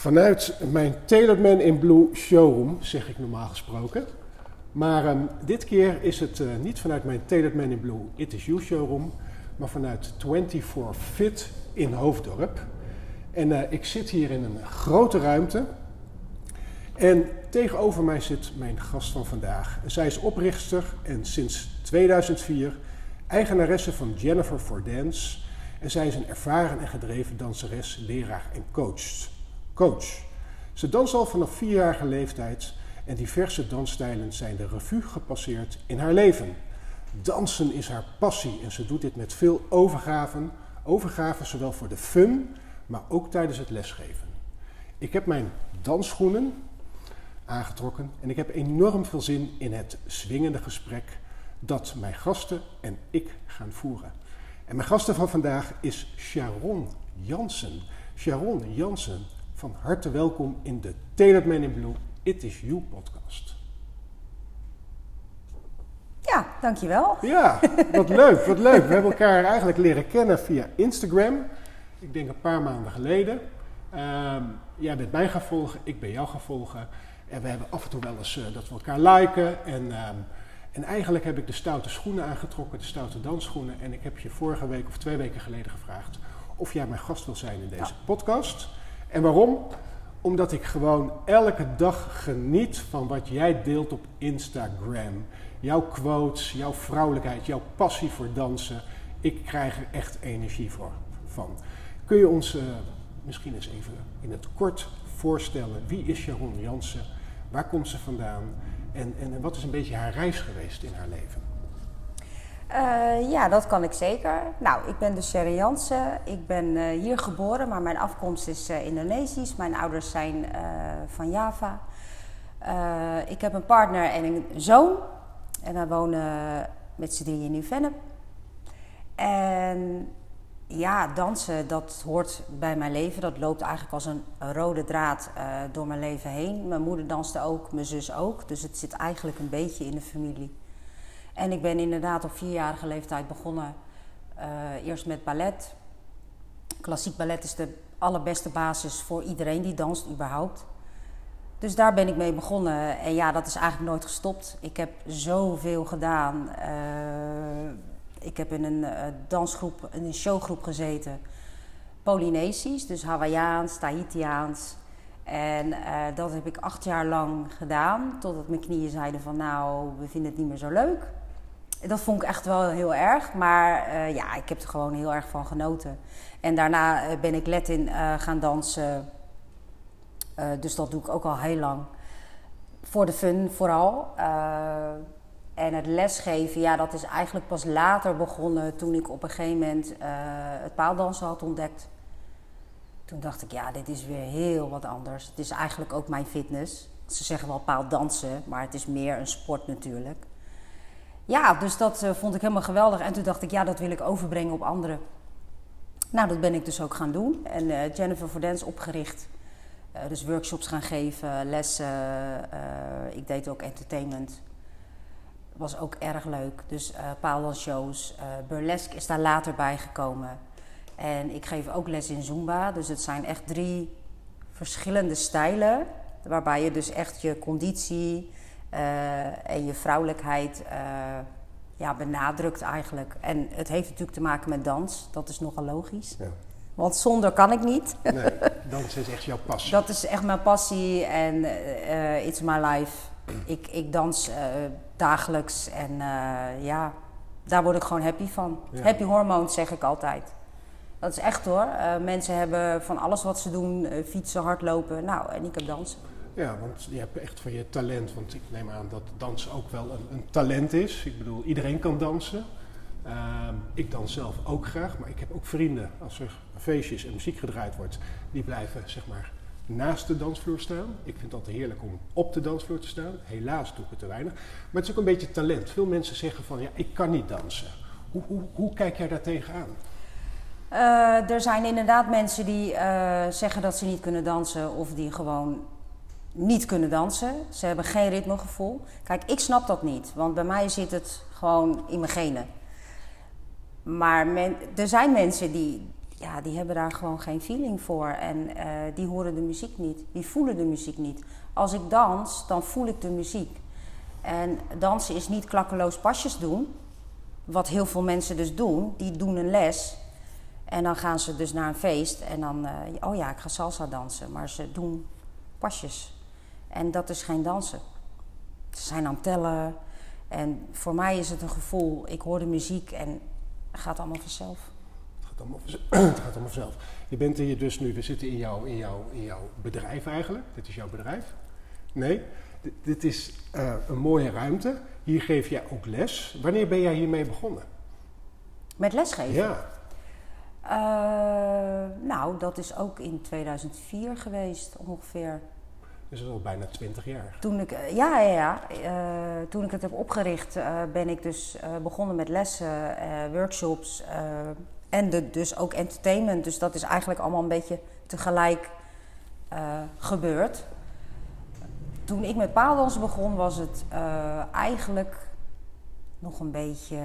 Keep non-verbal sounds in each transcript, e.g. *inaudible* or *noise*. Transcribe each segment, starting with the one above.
Vanuit mijn Tailored Man in Blue showroom, zeg ik normaal gesproken. Maar um, dit keer is het uh, niet vanuit mijn Tailored Man in Blue It Is You showroom, maar vanuit 24 Fit in Hoofddorp. En uh, ik zit hier in een grote ruimte. En tegenover mij zit mijn gast van vandaag. Zij is oprichter en sinds 2004 eigenaresse van Jennifer for Dance. En zij is een ervaren en gedreven danseres, leraar en coach coach. Ze danst al vanaf vierjarige leeftijd en diverse dansstijlen zijn de revue gepasseerd in haar leven. Dansen is haar passie en ze doet dit met veel overgaven. Overgaven zowel voor de fun, maar ook tijdens het lesgeven. Ik heb mijn dansschoenen aangetrokken en ik heb enorm veel zin in het swingende gesprek dat mijn gasten en ik gaan voeren. En mijn gasten van vandaag is Sharon Jansen. Sharon Jansen, van harte welkom in de Tailored Man in Blue It Is You podcast. Ja, dankjewel. Ja, wat *laughs* leuk, wat leuk. We hebben elkaar eigenlijk leren kennen via Instagram. Ik denk een paar maanden geleden. Um, jij bent mij gaan volgen, ik ben jou gaan volgen. En we hebben af en toe wel eens uh, dat we elkaar liken. En, um, en eigenlijk heb ik de stoute schoenen aangetrokken, de stoute dansschoenen. En ik heb je vorige week of twee weken geleden gevraagd of jij mijn gast wil zijn in deze ja. podcast. En waarom? Omdat ik gewoon elke dag geniet van wat jij deelt op Instagram. Jouw quotes, jouw vrouwelijkheid, jouw passie voor dansen. Ik krijg er echt energie van. Kun je ons uh, misschien eens even in het kort voorstellen? Wie is Sharon Jansen? Waar komt ze vandaan? En, en wat is een beetje haar reis geweest in haar leven? Uh, ja, dat kan ik zeker. Nou, ik ben dus Sherry Jansen. Ik ben uh, hier geboren, maar mijn afkomst is uh, Indonesisch. Mijn ouders zijn van Java. ik heb een partner en een zoon. En wij wonen met z'n drieën in Nieuw-Vennep. En ja, dansen, dat hoort bij mijn leven. Dat loopt eigenlijk als een rode draad door mijn leven heen. Mijn moeder danste ook, mijn zus ook. Dus het zit eigenlijk een beetje in de familie. En ik ben inderdaad op vierjarige leeftijd begonnen. Uh, eerst met ballet. Klassiek ballet is de allerbeste basis voor iedereen die danst überhaupt. Dus daar ben ik mee begonnen. En ja, dat is eigenlijk nooit gestopt. Ik heb zoveel gedaan. Uh, ik heb in een uh, dansgroep, een showgroep gezeten. Polynesisch, dus Hawaiiaans, Tahitiaans. En dat heb ik acht jaar lang gedaan. Totdat mijn knieën zeiden van nou, we vinden het niet meer zo leuk. Dat vond ik echt wel heel erg. Maar uh, ja, ik heb er gewoon heel erg van genoten. En daarna uh, ben ik Latin uh, gaan dansen. dus dat doe ik ook al heel lang. Voor de fun vooral. en het lesgeven, ja, dat is eigenlijk pas later begonnen. Toen ik op een gegeven moment het paaldansen had ontdekt. Toen dacht ik, ja, dit is weer heel wat anders. Het is eigenlijk ook mijn fitness. Ze zeggen wel paaldansen, maar het is meer een sport natuurlijk. Ja, dus dat uh, vond ik helemaal geweldig. En toen dacht ik, ja, dat wil ik overbrengen op anderen. Nou, dat ben ik dus ook gaan doen. En uh, Jennifer for Dance opgericht. Uh, dus workshops gaan geven, lessen. ik deed ook entertainment. Was ook erg leuk. Dus uh, shows. burlesque is daar later bij gekomen. En ik geef ook les in Zumba. Dus het zijn echt drie verschillende stijlen. Waarbij je dus echt je conditie uh, en je vrouwelijkheid uh, ja, benadrukt eigenlijk. En het heeft natuurlijk te maken met dans. Dat is nogal logisch. Ja. Want zonder kan ik niet. Nee, *laughs* dans is echt jouw passie. Dat is echt mijn passie en uh, it's my life. ik, ik dans eh, dagelijks en eh, ja, daar word ik gewoon happy van. Ja. Happy hormones zeg ik altijd. Dat is echt hoor. Eh, mensen hebben van alles wat ze doen, eh, fietsen, hardlopen. Nou, en ik heb dansen. Ja, want je hebt echt van je talent, want ik neem aan dat dansen ook wel een, een talent is. Ik bedoel, iedereen kan dansen. Ehm, ik dans zelf ook graag, maar ik heb ook vrienden, als er feestjes en muziek gedraaid wordt, die blijven zeg maar naast de dansvloer staan. Ik vind het altijd heerlijk om op de dansvloer te staan. Helaas doe ik het te weinig. Maar het is ook een beetje talent. Veel mensen zeggen van, ja, ik kan niet dansen. Hoe, hoe, hoe kijk jij daar tegenaan? Eh, er zijn inderdaad mensen die eh, zeggen dat ze niet kunnen dansen of die gewoon niet kunnen dansen. Ze hebben geen ritmegevoel. Kijk, ik snap dat niet, want bij mij zit het gewoon in mijn genen. Maar men- er zijn mensen die, ja, die hebben daar gewoon geen feeling voor en eh, die horen de muziek niet, die voelen de muziek niet. Als ik dans, dan voel ik de muziek. En dansen is niet klakkeloos pasjes doen, wat heel veel mensen dus doen. Die doen een les en dan gaan ze dus naar een feest en dan, eh, oh ja, ik ga salsa dansen. Maar ze doen pasjes. En dat is geen dansen. Ze zijn aan het tellen. En voor mij is het een gevoel. Ik hoor de muziek en het gaat allemaal vanzelf. Het gaat allemaal, vanzelf- *clears throat* het gaat allemaal vanzelf. Je bent hier dus nu, we zitten in, jouw in, jouw in jouw bedrijf eigenlijk. Dit is jouw bedrijf. Nee, dit, dit is eh, een mooie ruimte. Hier geef jij ook les. Wanneer ben jij hiermee begonnen? Met lesgeven? Ja, Eh, nou, dat is ook in 2004 geweest ongeveer. Dus dat is al bijna 20 jaar. Toen ik, eh, ja, ja, ja. Eh, toen ik het heb opgericht, eh, ben ik dus begonnen met lessen, workshops en dus ook entertainment. Dus dat is eigenlijk allemaal een beetje tegelijk gebeurd. Toen ik met paaldansen begon, was het eigenlijk nog een beetje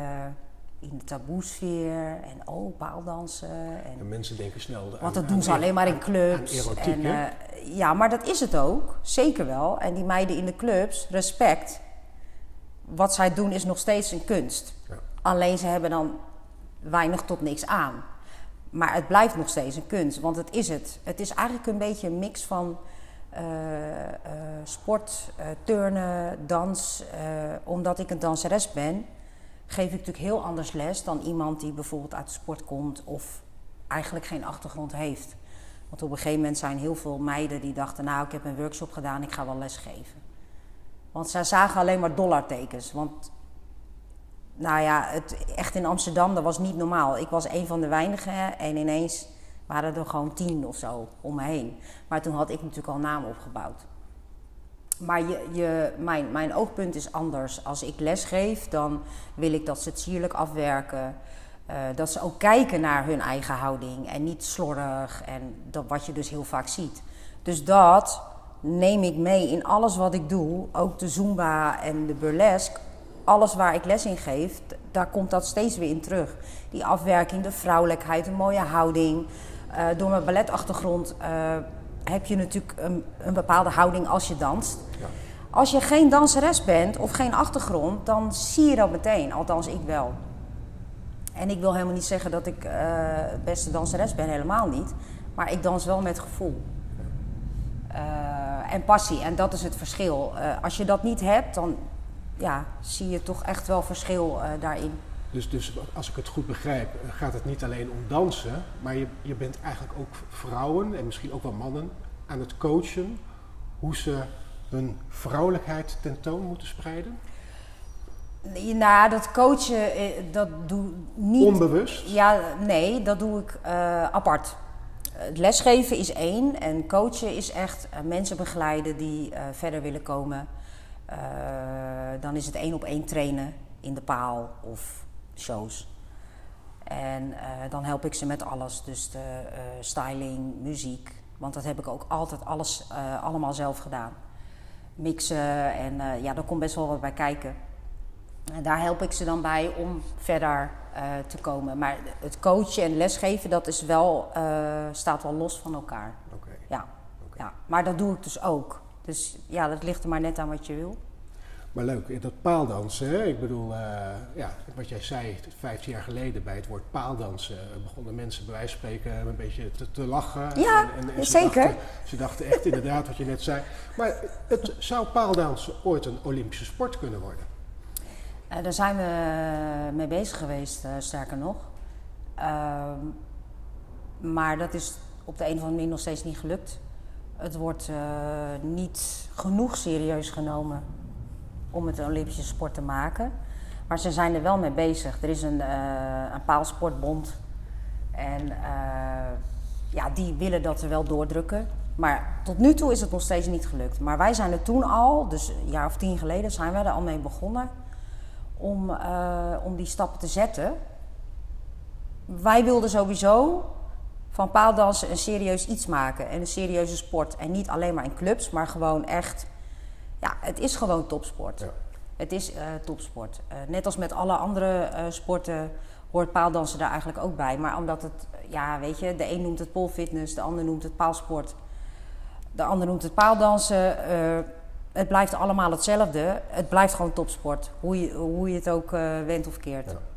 in de taboesfeer. En oh, paaldansen. En En mensen denken snel... want dat aan doen ze alleen maar in clubs. aan erotiek, en, eh, ja, maar dat is het ook. Zeker wel. En die meiden in de clubs, respect. Wat zij doen is nog steeds een kunst. Ja. Alleen ze hebben dan weinig tot niks aan. Maar het blijft nog steeds een kunst, want het is het. Het is eigenlijk een beetje een mix van eh, eh, sport, turnen, dans. Omdat ik een danseres ben, geef ik natuurlijk heel anders les dan iemand die bijvoorbeeld uit de sport komt of eigenlijk geen achtergrond heeft. Want op een gegeven moment zijn heel veel meiden die dachten, nou ik heb een workshop gedaan, ik ga wel les geven. Want zij zagen alleen maar dollartekens. Want nou ja, het, echt in Amsterdam, dat was niet normaal. Ik was een van de weinigen en ineens waren er gewoon tien of zo om me heen. Maar toen had ik natuurlijk al naam opgebouwd. Maar je, mijn, mijn oogpunt is anders. Als ik les geef, dan wil ik dat ze het sierlijk afwerken. Eh, dat ze ook kijken naar hun eigen houding en niet slordig. En dat, wat je dus heel vaak ziet. Dus dat neem ik mee in alles wat ik doe. Ook de Zumba en de burlesque. Alles waar ik les in geef, daar komt dat steeds weer in terug. Die afwerking, de vrouwelijkheid, een mooie houding. Eh, door mijn balletachtergrond eh, heb je natuurlijk een, een bepaalde houding als je danst. Ja. Als je geen danseres bent of geen achtergrond, dan zie je dat meteen. Althans, ik wel. En ik wil helemaal niet zeggen dat ik eh beste danseres ben, helemaal niet. Maar ik dans wel met gevoel. Eh, en passie. En dat is het verschil. Eh, als je dat niet hebt, dan ja, zie je toch echt wel verschil daarin. Dus, dus als ik het goed begrijp, eh, gaat het niet alleen om dansen, maar je, je bent eigenlijk ook vrouwen en misschien ook wel mannen aan het coachen hoe ze hun vrouwelijkheid tentoon moeten spreiden. Nou, dat coachen, eh, dat doe ik niet. Onbewust. Ja, nee, dat doe ik eh, apart. Het lesgeven is één en coachen is echt mensen begeleiden die verder willen komen. Dan is het één op één trainen in de paal of shows. En eh, dan help ik ze met alles, dus de eh, styling, muziek. Want dat heb ik ook altijd alles eh, allemaal zelf gedaan. Mixen en ja, daar komt best wel wat bij kijken. En daar help ik ze dan bij om verder te komen. Maar het coachen en lesgeven, dat is wel, staat wel los van elkaar. Oké. Ja. Ja, maar dat doe ik dus ook. Dus ja, dat ligt er maar net aan wat je wil. Maar leuk, dat paaldansen, hè? ik bedoel, uh, ja, wat jij zei, 15 jaar geleden bij het woord paaldansen begonnen mensen bij wijze van spreken een beetje te, te lachen. Ja, en, en, zeker. Ze dachten, ze dachten echt inderdaad wat je net zei. Maar het, zou paaldansen ooit een Olympische sport kunnen worden? Uh, daar zijn we mee bezig geweest, uh, sterker nog. Ehm, maar dat is op de een of andere manier nog steeds niet gelukt. Het wordt niet genoeg serieus genomen om het een Olympische sport te maken. Maar ze zijn er wel mee bezig. Er is een, uh, een paalsportbond. En uh, ja, die willen dat er wel doordrukken. Maar tot nu toe is het nog steeds niet gelukt. Maar wij zijn er toen al, dus een jaar of tien geleden, zijn wij er al mee begonnen om, uh, om die stappen te zetten. Wij wilden sowieso van paaldansen een serieus iets maken en een serieuze sport. En niet alleen maar in clubs, maar gewoon echt ja, het is gewoon topsport. Ja. Het is uh, topsport. Uh, net als met alle andere uh, sporten hoort paaldansen daar eigenlijk ook bij. Maar omdat het, ja, weet je, de een noemt het poolfitness, de ander noemt het paalsport, de ander noemt het paaldansen. het blijft allemaal hetzelfde. Het blijft gewoon topsport, hoe je, hoe je het ook wendt of keert. Ja.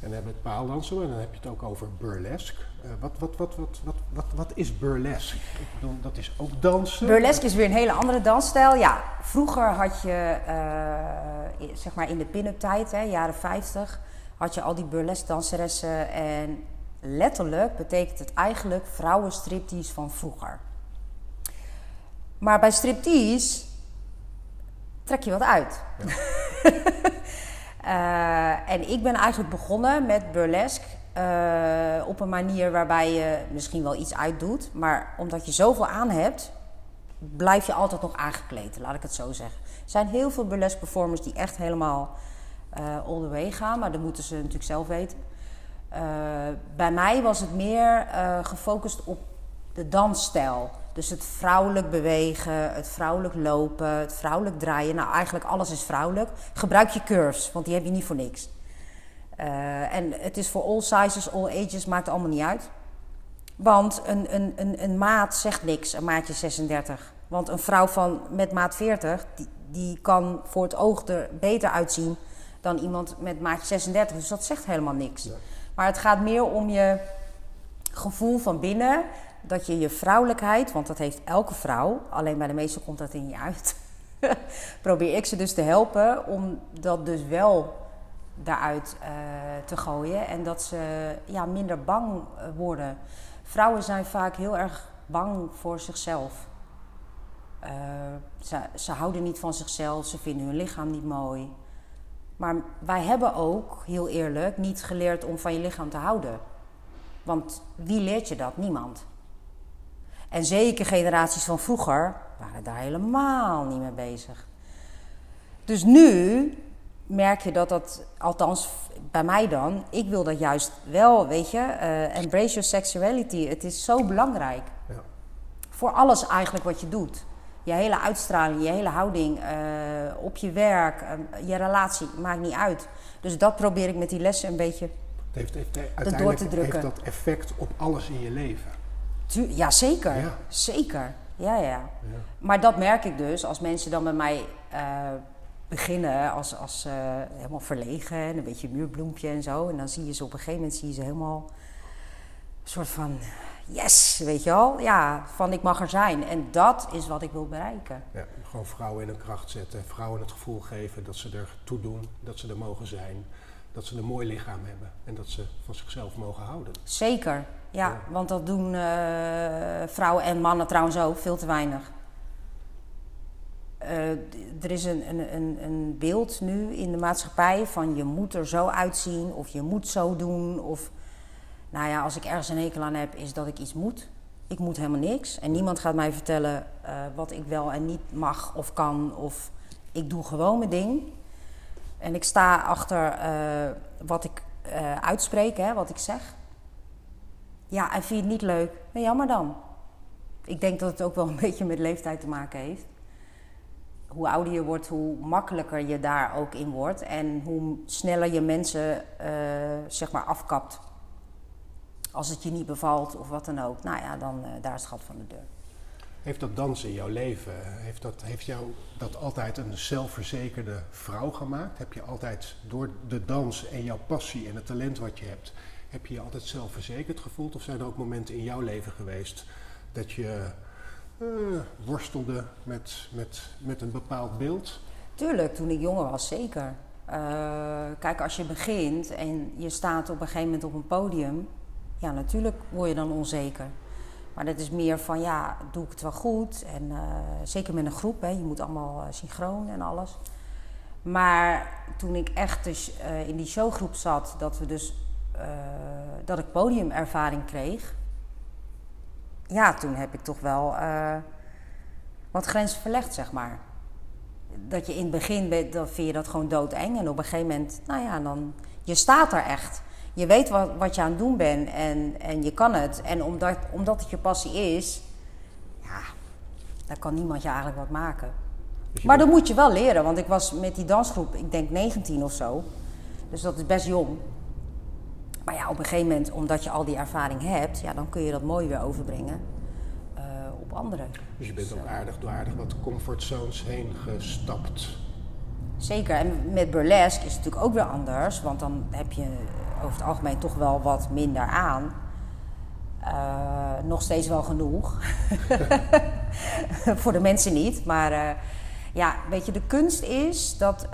En dan hebben we het paaldansen en dan heb je het ook over burlesque. Uh, wat, wat, wat, wat, wat, wat, wat is burlesque? Ik bedoel, dat is ook dansen? Burlesque is weer een hele andere dansstijl. Ja, vroeger had je, uh, zeg maar in de pin-up tijd, hè, jaren 50, had je al die burlesque danseressen. En letterlijk betekent het eigenlijk vrouwenstriptease van vroeger. Maar bij striptease trek je wat uit. Ja. *laughs* uh, en ik ben eigenlijk begonnen met burlesque uh, op een manier waarbij je misschien wel iets uitdoet. Maar omdat je zoveel aan hebt, blijf je altijd nog aangekleed, laat ik het zo zeggen. Er zijn heel veel burlesque performers die echt helemaal uh, all the way gaan, maar dat moeten ze natuurlijk zelf weten. Bij mij was het meer gefocust op de dansstijl. Dus het vrouwelijk bewegen, het vrouwelijk lopen, het vrouwelijk draaien. Nou, eigenlijk alles is vrouwelijk. Gebruik je curves, want die heb je niet voor niks. Uh, en het is voor all sizes, all ages, maakt allemaal niet uit. Want een, een, een, een maat zegt niks, een maatje 36. Want een vrouw van, met maat 40, die, die kan voor het oog er beter uitzien dan iemand met maatje 36. Dus dat zegt helemaal niks. Ja. Maar het gaat meer om je gevoel van binnen. Dat je je vrouwelijkheid, want dat heeft elke vrouw, alleen bij de meesten komt dat in je uit. *laughs* Probeer ik ze dus te helpen om dat dus wel daaruit uh, te gooien. En dat ze ja, minder bang eh, worden. Vrouwen zijn vaak heel erg bang voor zichzelf. Uh, ze, ze houden niet van zichzelf, ze vinden hun lichaam niet mooi. Maar wij hebben ook, heel eerlijk, niet geleerd om van je lichaam te houden. Want wie leert je dat? Niemand. En zeker generaties van vroeger waren daar helemaal niet mee bezig. Dus nu merk je dat dat, althans bij mij dan, ik wil dat juist wel, weet je, uh, embrace your sexuality. Het is zo belangrijk. Ja. Voor alles eigenlijk wat je doet. Je hele uitstraling, je hele houding, uh, op je werk, uh, je relatie, maakt niet uit. Dus dat probeer ik met die lessen een beetje het heeft, heeft, uiteindelijk door te drukken. heeft dat effect op alles in je leven? Tu ja, zeker. Ja. Zeker. Ja, ja, ja. Maar dat merk ik dus als mensen dan bij mij beginnen als, als uh, helemaal verlegen en een beetje muurbloempje en zo. En dan zie je ze op een gegeven moment zie je ze helemaal een soort van yes, weet je wel. Ja, van ik mag er zijn. En dat is wat ik wil bereiken. Ja, gewoon vrouwen in hun kracht zetten. Vrouwen het gevoel geven dat ze er toe doen, dat ze er mogen zijn. Dat ze een mooi lichaam hebben en dat ze van zichzelf mogen houden. Zeker, ja. Want dat doen uh, vrouwen en mannen trouwens ook veel te weinig. Uh, er is een, een, een, beeld nu in de maatschappij van je moet er zo uitzien of je moet zo doen. Of nou ja, als ik ergens een hekel aan heb, is dat ik iets moet. Ik moet helemaal niks. En niemand gaat mij vertellen uh, wat ik wel en niet mag of kan. Of ik doe gewoon mijn ding. En ik sta achter uh, wat ik uitspreek, hè, wat ik zeg. Ja, en vind je het niet leuk? Nou, jammer dan. Ik denk dat het ook wel een *laughs* beetje met leeftijd te maken heeft hoe ouder je wordt, hoe makkelijker je daar ook in wordt. En hoe sneller je mensen uh, zeg maar afkapt. Als het je niet bevalt of wat dan ook. Nou ja, dan uh, daar is het gat van de deur. Heeft dat dansen in jouw leven, heeft, dat, heeft jou dat altijd een zelfverzekerde vrouw gemaakt? Heb je altijd door de dans en jouw passie en het talent wat je hebt, heb je je altijd zelfverzekerd gevoeld? Of zijn er ook momenten in jouw leven geweest dat je uh, worstelde met, met, met een bepaald beeld? Tuurlijk, toen ik jonger was, zeker. Uh, kijk, als je begint en je staat op een gegeven moment op een podium, ja, natuurlijk word je dan onzeker. Maar dat is meer van, ja, doe ik het wel goed? En uh, zeker met een groep, hè, je moet allemaal synchroon en alles. Maar toen ik echt dus in die showgroep zat, dat, we dus, dat ik podiumervaring kreeg, ja, toen heb ik toch wel wat grenzen verlegd, zeg maar dat je in het begin bent, dan vind je dat gewoon doodeng. En op een gegeven moment, nou ja, dan, je staat er echt. Je weet wat, wat je aan het doen bent en, en je kan het. En omdat, omdat het je passie is, ja, daar kan niemand je eigenlijk wat maken. Dus maar dat moet je wel leren, want ik was met die dansgroep, ik denk 19 of zo. Dus dat is best jong. Maar ja, op een gegeven moment, omdat je al die ervaring hebt, ja, dan kun je dat mooi weer overbrengen op anderen. Dus je bent ook aardig door aardig wat comfortzones heen gestapt. Zeker, en met burlesque is het natuurlijk ook weer anders, want dan heb je over het algemeen toch wel wat minder aan. Uh, nog steeds wel genoeg. *laughs* Voor de mensen niet, maar uh, ja, weet je, de kunst is dat, uh,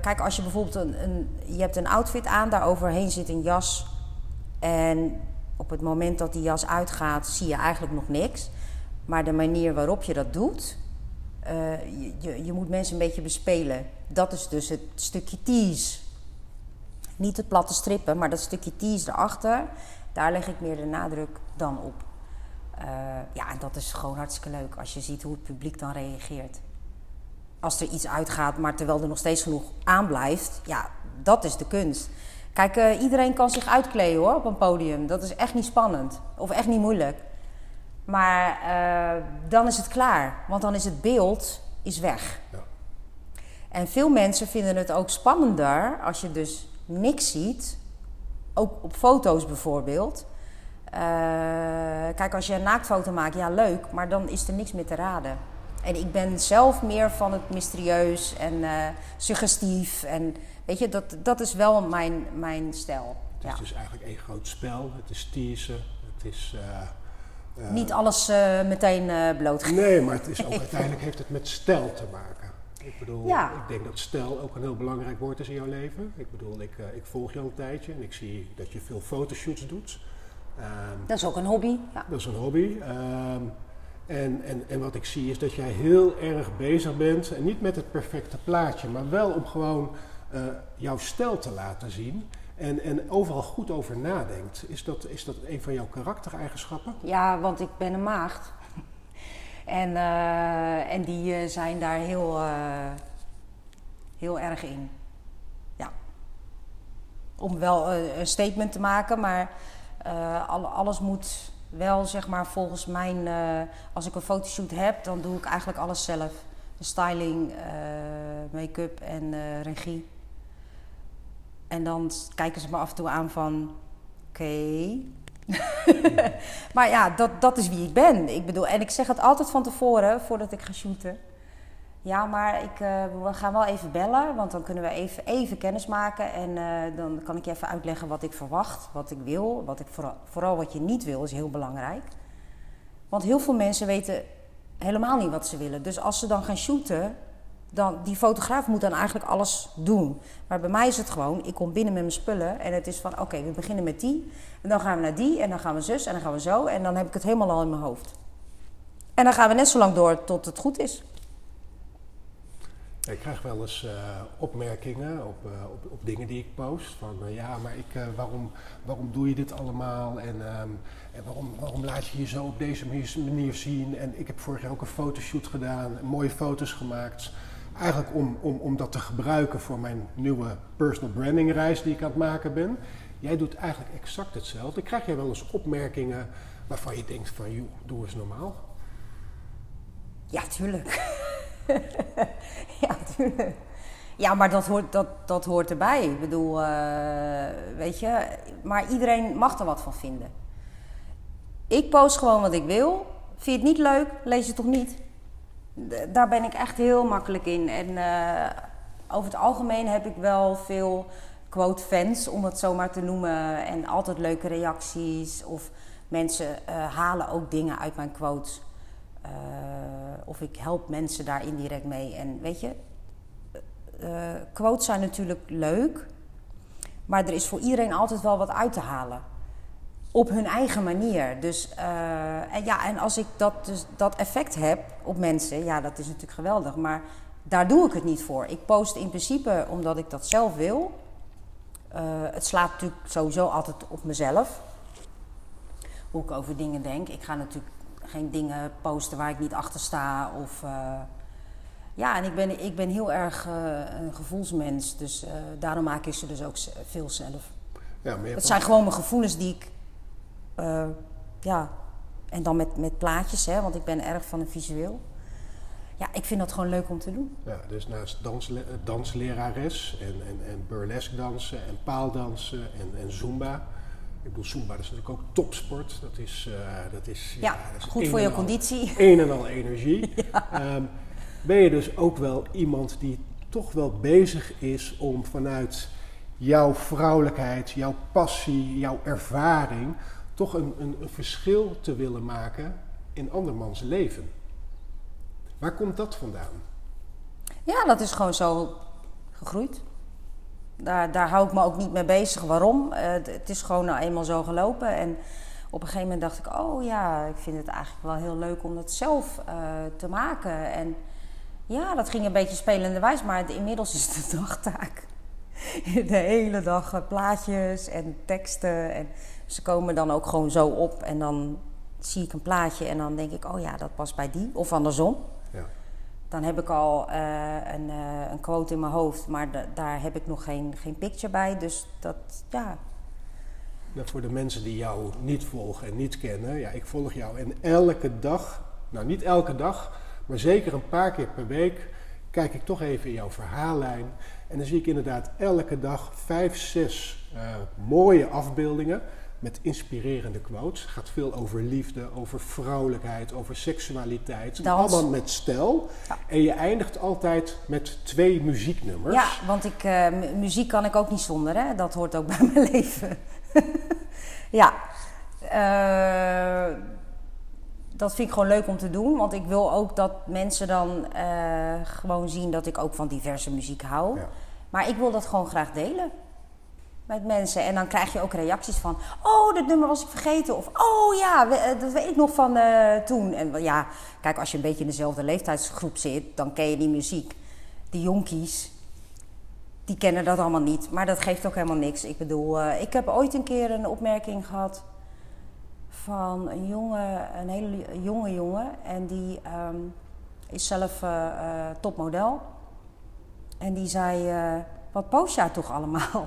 kijk, als je bijvoorbeeld een, een, je hebt een outfit aan, daar overheen zit een jas en op het moment dat die jas uitgaat, zie je eigenlijk nog niks. Maar de manier waarop je dat doet, uh, je, je, moet mensen een beetje bespelen. Dat is dus het stukje tease. Niet het platte strippen, maar dat stukje tease erachter, daar leg ik meer de nadruk dan op. Uh, ja, en dat is gewoon hartstikke leuk als je ziet hoe het publiek dan reageert. Als er iets uitgaat, maar terwijl er nog steeds genoeg aanblijft, ja, dat is de kunst. Kijk, uh, iedereen kan zich uitkleden hoor op een podium. Dat is echt niet spannend of echt niet moeilijk. Maar uh, dan is het klaar, want dan is het beeld is weg. Ja. En veel mensen vinden het ook spannender als je dus niks ziet, ook op foto's bijvoorbeeld. Uh, kijk, als je een naaktfoto maakt, ja leuk, maar dan is er niks meer te raden. En ik ben zelf meer van het mysterieus en uh, suggestief. En weet je, dat, dat is wel mijn, mijn stijl. Het is ja. dus eigenlijk één groot spel. Het is teasen, het is uh, Niet alles uh, meteen uh, bloot. Nee, maar het is *laughs* ook, uiteindelijk heeft het met stijl te maken. Ik bedoel, ja. ik denk dat stijl ook een heel belangrijk woord is in jouw leven. Ik bedoel, ik, ik volg je al een tijdje en ik zie dat je veel fotoshoots doet. Um, dat is ook een hobby. Ja. Dat is een hobby. Um, en, en, en wat ik zie is dat jij heel erg bezig bent, en niet met het perfecte plaatje, maar wel om gewoon jouw stijl te laten zien. En, en overal goed over nadenkt. Is dat, is dat een van jouw karaktereigenschappen? Ja, want ik ben een maagd. *laughs* En, uh, en die uh, zijn daar heel, heel erg in. Ja. Om wel een statement te maken, maar alles moet wel, zeg maar, volgens mijn. als ik een fotoshoot heb, dan doe ik eigenlijk alles zelf: de styling, make-up en regie. En dan kijken ze me af en toe aan van, oké. *laughs* Maar ja, dat, dat is wie ik ben. Ik bedoel, en ik zeg het altijd van tevoren, voordat ik ga shooten. Ja, maar ik, uh, we gaan wel even bellen, want dan kunnen we even, even kennis maken. En uh, dan kan ik je even uitleggen wat ik verwacht, wat ik wil. Wat ik vooral, vooral wat je niet wil, is heel belangrijk. Want heel veel mensen weten helemaal niet wat ze willen. Dus als ze dan gaan shooten, dan, die fotograaf moet dan eigenlijk alles doen. Maar bij mij is het gewoon, ik kom binnen met mijn spullen en het is van, oké, we beginnen met die. En dan gaan we naar die en dan gaan we zus en dan gaan we zo. En dan heb ik het helemaal al in mijn hoofd. En dan gaan we net zo lang door tot het goed is. Ik krijg wel eens uh, opmerkingen op, uh, op, op, dingen die ik post. Van uh, ja, maar ik, waarom, waarom doe je dit allemaal? En, um, en waarom, waarom laat je je zo op deze manier zien? En ik heb vorig jaar ook een fotoshoot gedaan, mooie foto's gemaakt. Eigenlijk om, om, om dat te gebruiken voor mijn nieuwe personal branding reis die ik aan het maken ben. Jij doet eigenlijk exact hetzelfde. Krijg jij wel eens opmerkingen waarvan je denkt van, joh, doe eens normaal? Ja, tuurlijk. *laughs* *laughs* ja, tuurlijk. Ja, maar dat hoort, dat, dat hoort erbij. Ik bedoel, uh, weet je, maar iedereen mag er wat van vinden. Ik post gewoon wat ik wil. Vind je het niet leuk? Lees het toch niet? daar ben ik echt heel makkelijk in. En uh, over het algemeen heb ik wel veel quote fans, om het zo maar te noemen. En altijd leuke reacties. Of mensen uh, halen ook dingen uit mijn quotes. Uh, of ik help mensen daar indirect mee. En weet je, quotes zijn natuurlijk leuk. Maar er is voor iedereen altijd wel wat uit te halen op hun eigen manier. Dus en ja, en als ik dat, dus, dat effect heb op mensen, ja, dat is natuurlijk geweldig. Maar daar doe ik het niet voor. Ik post in principe omdat ik dat zelf wil. Het slaat natuurlijk sowieso altijd op mezelf. Hoe ik over dingen denk. Ik ga natuurlijk geen dingen posten waar ik niet achter sta. Of, uh, ja, en ik ben, ik ben heel erg een gevoelsmens. Dus daarom maak ik ze dus ook veel zelf. Ja, het zijn gewoon mijn gevoelens die ik ja, en dan met, met plaatjes, hè, want ik ben erg van een visueel. Ja, ik vind dat gewoon leuk om te doen. Ja, dus naast dansle danslerares en, en, en burlesque dansen en paaldansen en, en zumba. Ik bedoel, zumba dat is natuurlijk ook topsport. Dat is, uh, dat is, ja, ja dat is goed voor je conditie. Een en al energie. *laughs* ja. um, ben je dus ook wel iemand die toch wel bezig is om vanuit jouw vrouwelijkheid, jouw passie, jouw ervaring toch een, een, een verschil te willen maken in andermans leven. Waar komt dat vandaan? Ja, dat is gewoon zo gegroeid. Daar, daar hou ik me ook niet mee bezig. Waarom? Uh, het is gewoon nou eenmaal zo gelopen. En op een gegeven moment dacht ik, oh ja, ik vind het eigenlijk wel heel leuk om dat zelf uh, te maken. En ja, dat ging een beetje spelende wijs, maar inmiddels is het een *laughs* dagtaak. De hele dag eh, plaatjes en teksten. En ze komen dan ook gewoon zo op en dan zie ik een plaatje en dan denk ik, oh ja, dat past bij die. Of andersom. Ja. Dan heb ik al uh, een, uh, een, quote in mijn hoofd, maar daar heb ik nog geen, geen picture bij. Dus dat, ja. Voor de mensen die jou niet volgen en niet kennen, ja, ik volg jou en elke dag, nou niet elke dag, maar zeker een paar keer per week, kijk ik toch even in jouw verhaallijn. En dan zie ik inderdaad elke dag vijf, zes uh, mooie afbeeldingen met inspirerende quotes. Het gaat veel over liefde, over vrouwelijkheid, over seksualiteit. Allemaal met stijl. En je eindigt altijd met twee muzieknummers. Ja, want ik, uh, muziek kan ik ook niet zonder. Hè? Dat hoort ook *laughs* bij mijn leven. *laughs* ja. Uh, dat vind ik gewoon leuk om te doen. Want ik wil ook dat mensen dan uh, gewoon zien dat ik ook van diverse muziek hou. Ja. Maar ik wil dat gewoon graag delen met mensen. En dan krijg je ook reacties van: Oh, dat nummer was ik vergeten. Of Oh ja, eh, dat weet ik nog van uh, toen. En ja, kijk, als je een beetje in dezelfde leeftijdsgroep zit, dan ken je die muziek. Die jonkies, die kennen dat allemaal niet. Maar dat geeft ook helemaal niks. Ik bedoel, uh, ik heb ooit een keer een opmerking gehad van een jongen, een hele jonge jongen. En die um, is zelf topmodel. En die zei: Wat post jij toch allemaal?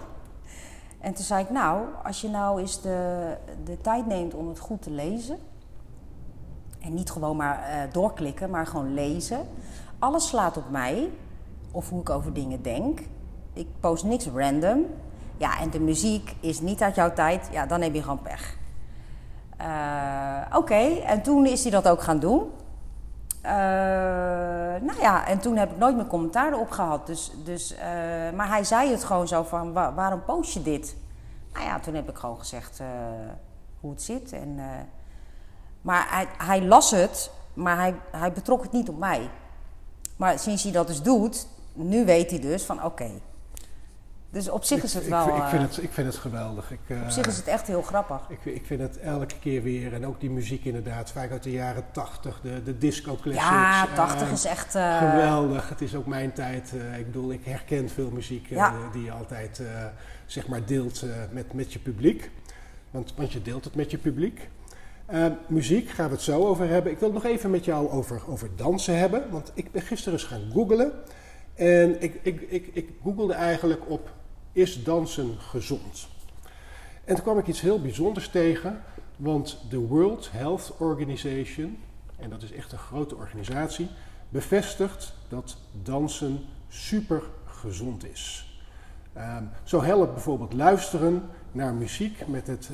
En toen zei ik, nou, als je nou eens de, de tijd neemt om het goed te lezen. En niet gewoon maar uh, doorklikken, maar gewoon lezen. Alles slaat op mij. Of hoe ik over dingen denk. Ik post niks random. Ja, en de muziek is niet uit jouw tijd. Ja, dan heb je gewoon pech. Uh, Oké, okay. en toen is hij dat ook gaan doen. Uh, nou ja, en toen heb ik nooit meer commentaar erop gehad. Dus, dus, uh, maar hij zei het gewoon zo van, waar, waarom post je dit? Nou ja, toen heb ik gewoon gezegd uh, hoe het zit. En, maar hij, hij, las het, maar hij, hij betrok het niet op mij. Maar sinds hij dat dus doet, nu weet hij dus van oké, dus op zich is het wel. Ik, ik, vind, het, ik vind het geweldig. Ik, op zich is het echt heel grappig. Ik, ik vind het elke keer weer. En ook die muziek inderdaad. Vaak uit de jaren 80, de, de disco classics. Ja, 80 uh, is echt. Geweldig. Het is ook mijn tijd. Ik bedoel, ik herken veel muziek ja. die je altijd zeg maar deelt met, met je publiek. Want, want je deelt het met je publiek. muziek gaan we het zo over hebben. Ik wil het nog even met jou over, over dansen hebben. Want ik ben gisteren eens gaan googlen. En ik, ik, ik, ik googelde eigenlijk op is dansen gezond? En toen kwam ik iets heel bijzonders tegen, want de World Health Organization, en dat is echt een grote organisatie, bevestigt dat dansen super gezond is. Um, zo helpt bijvoorbeeld luisteren naar muziek met het,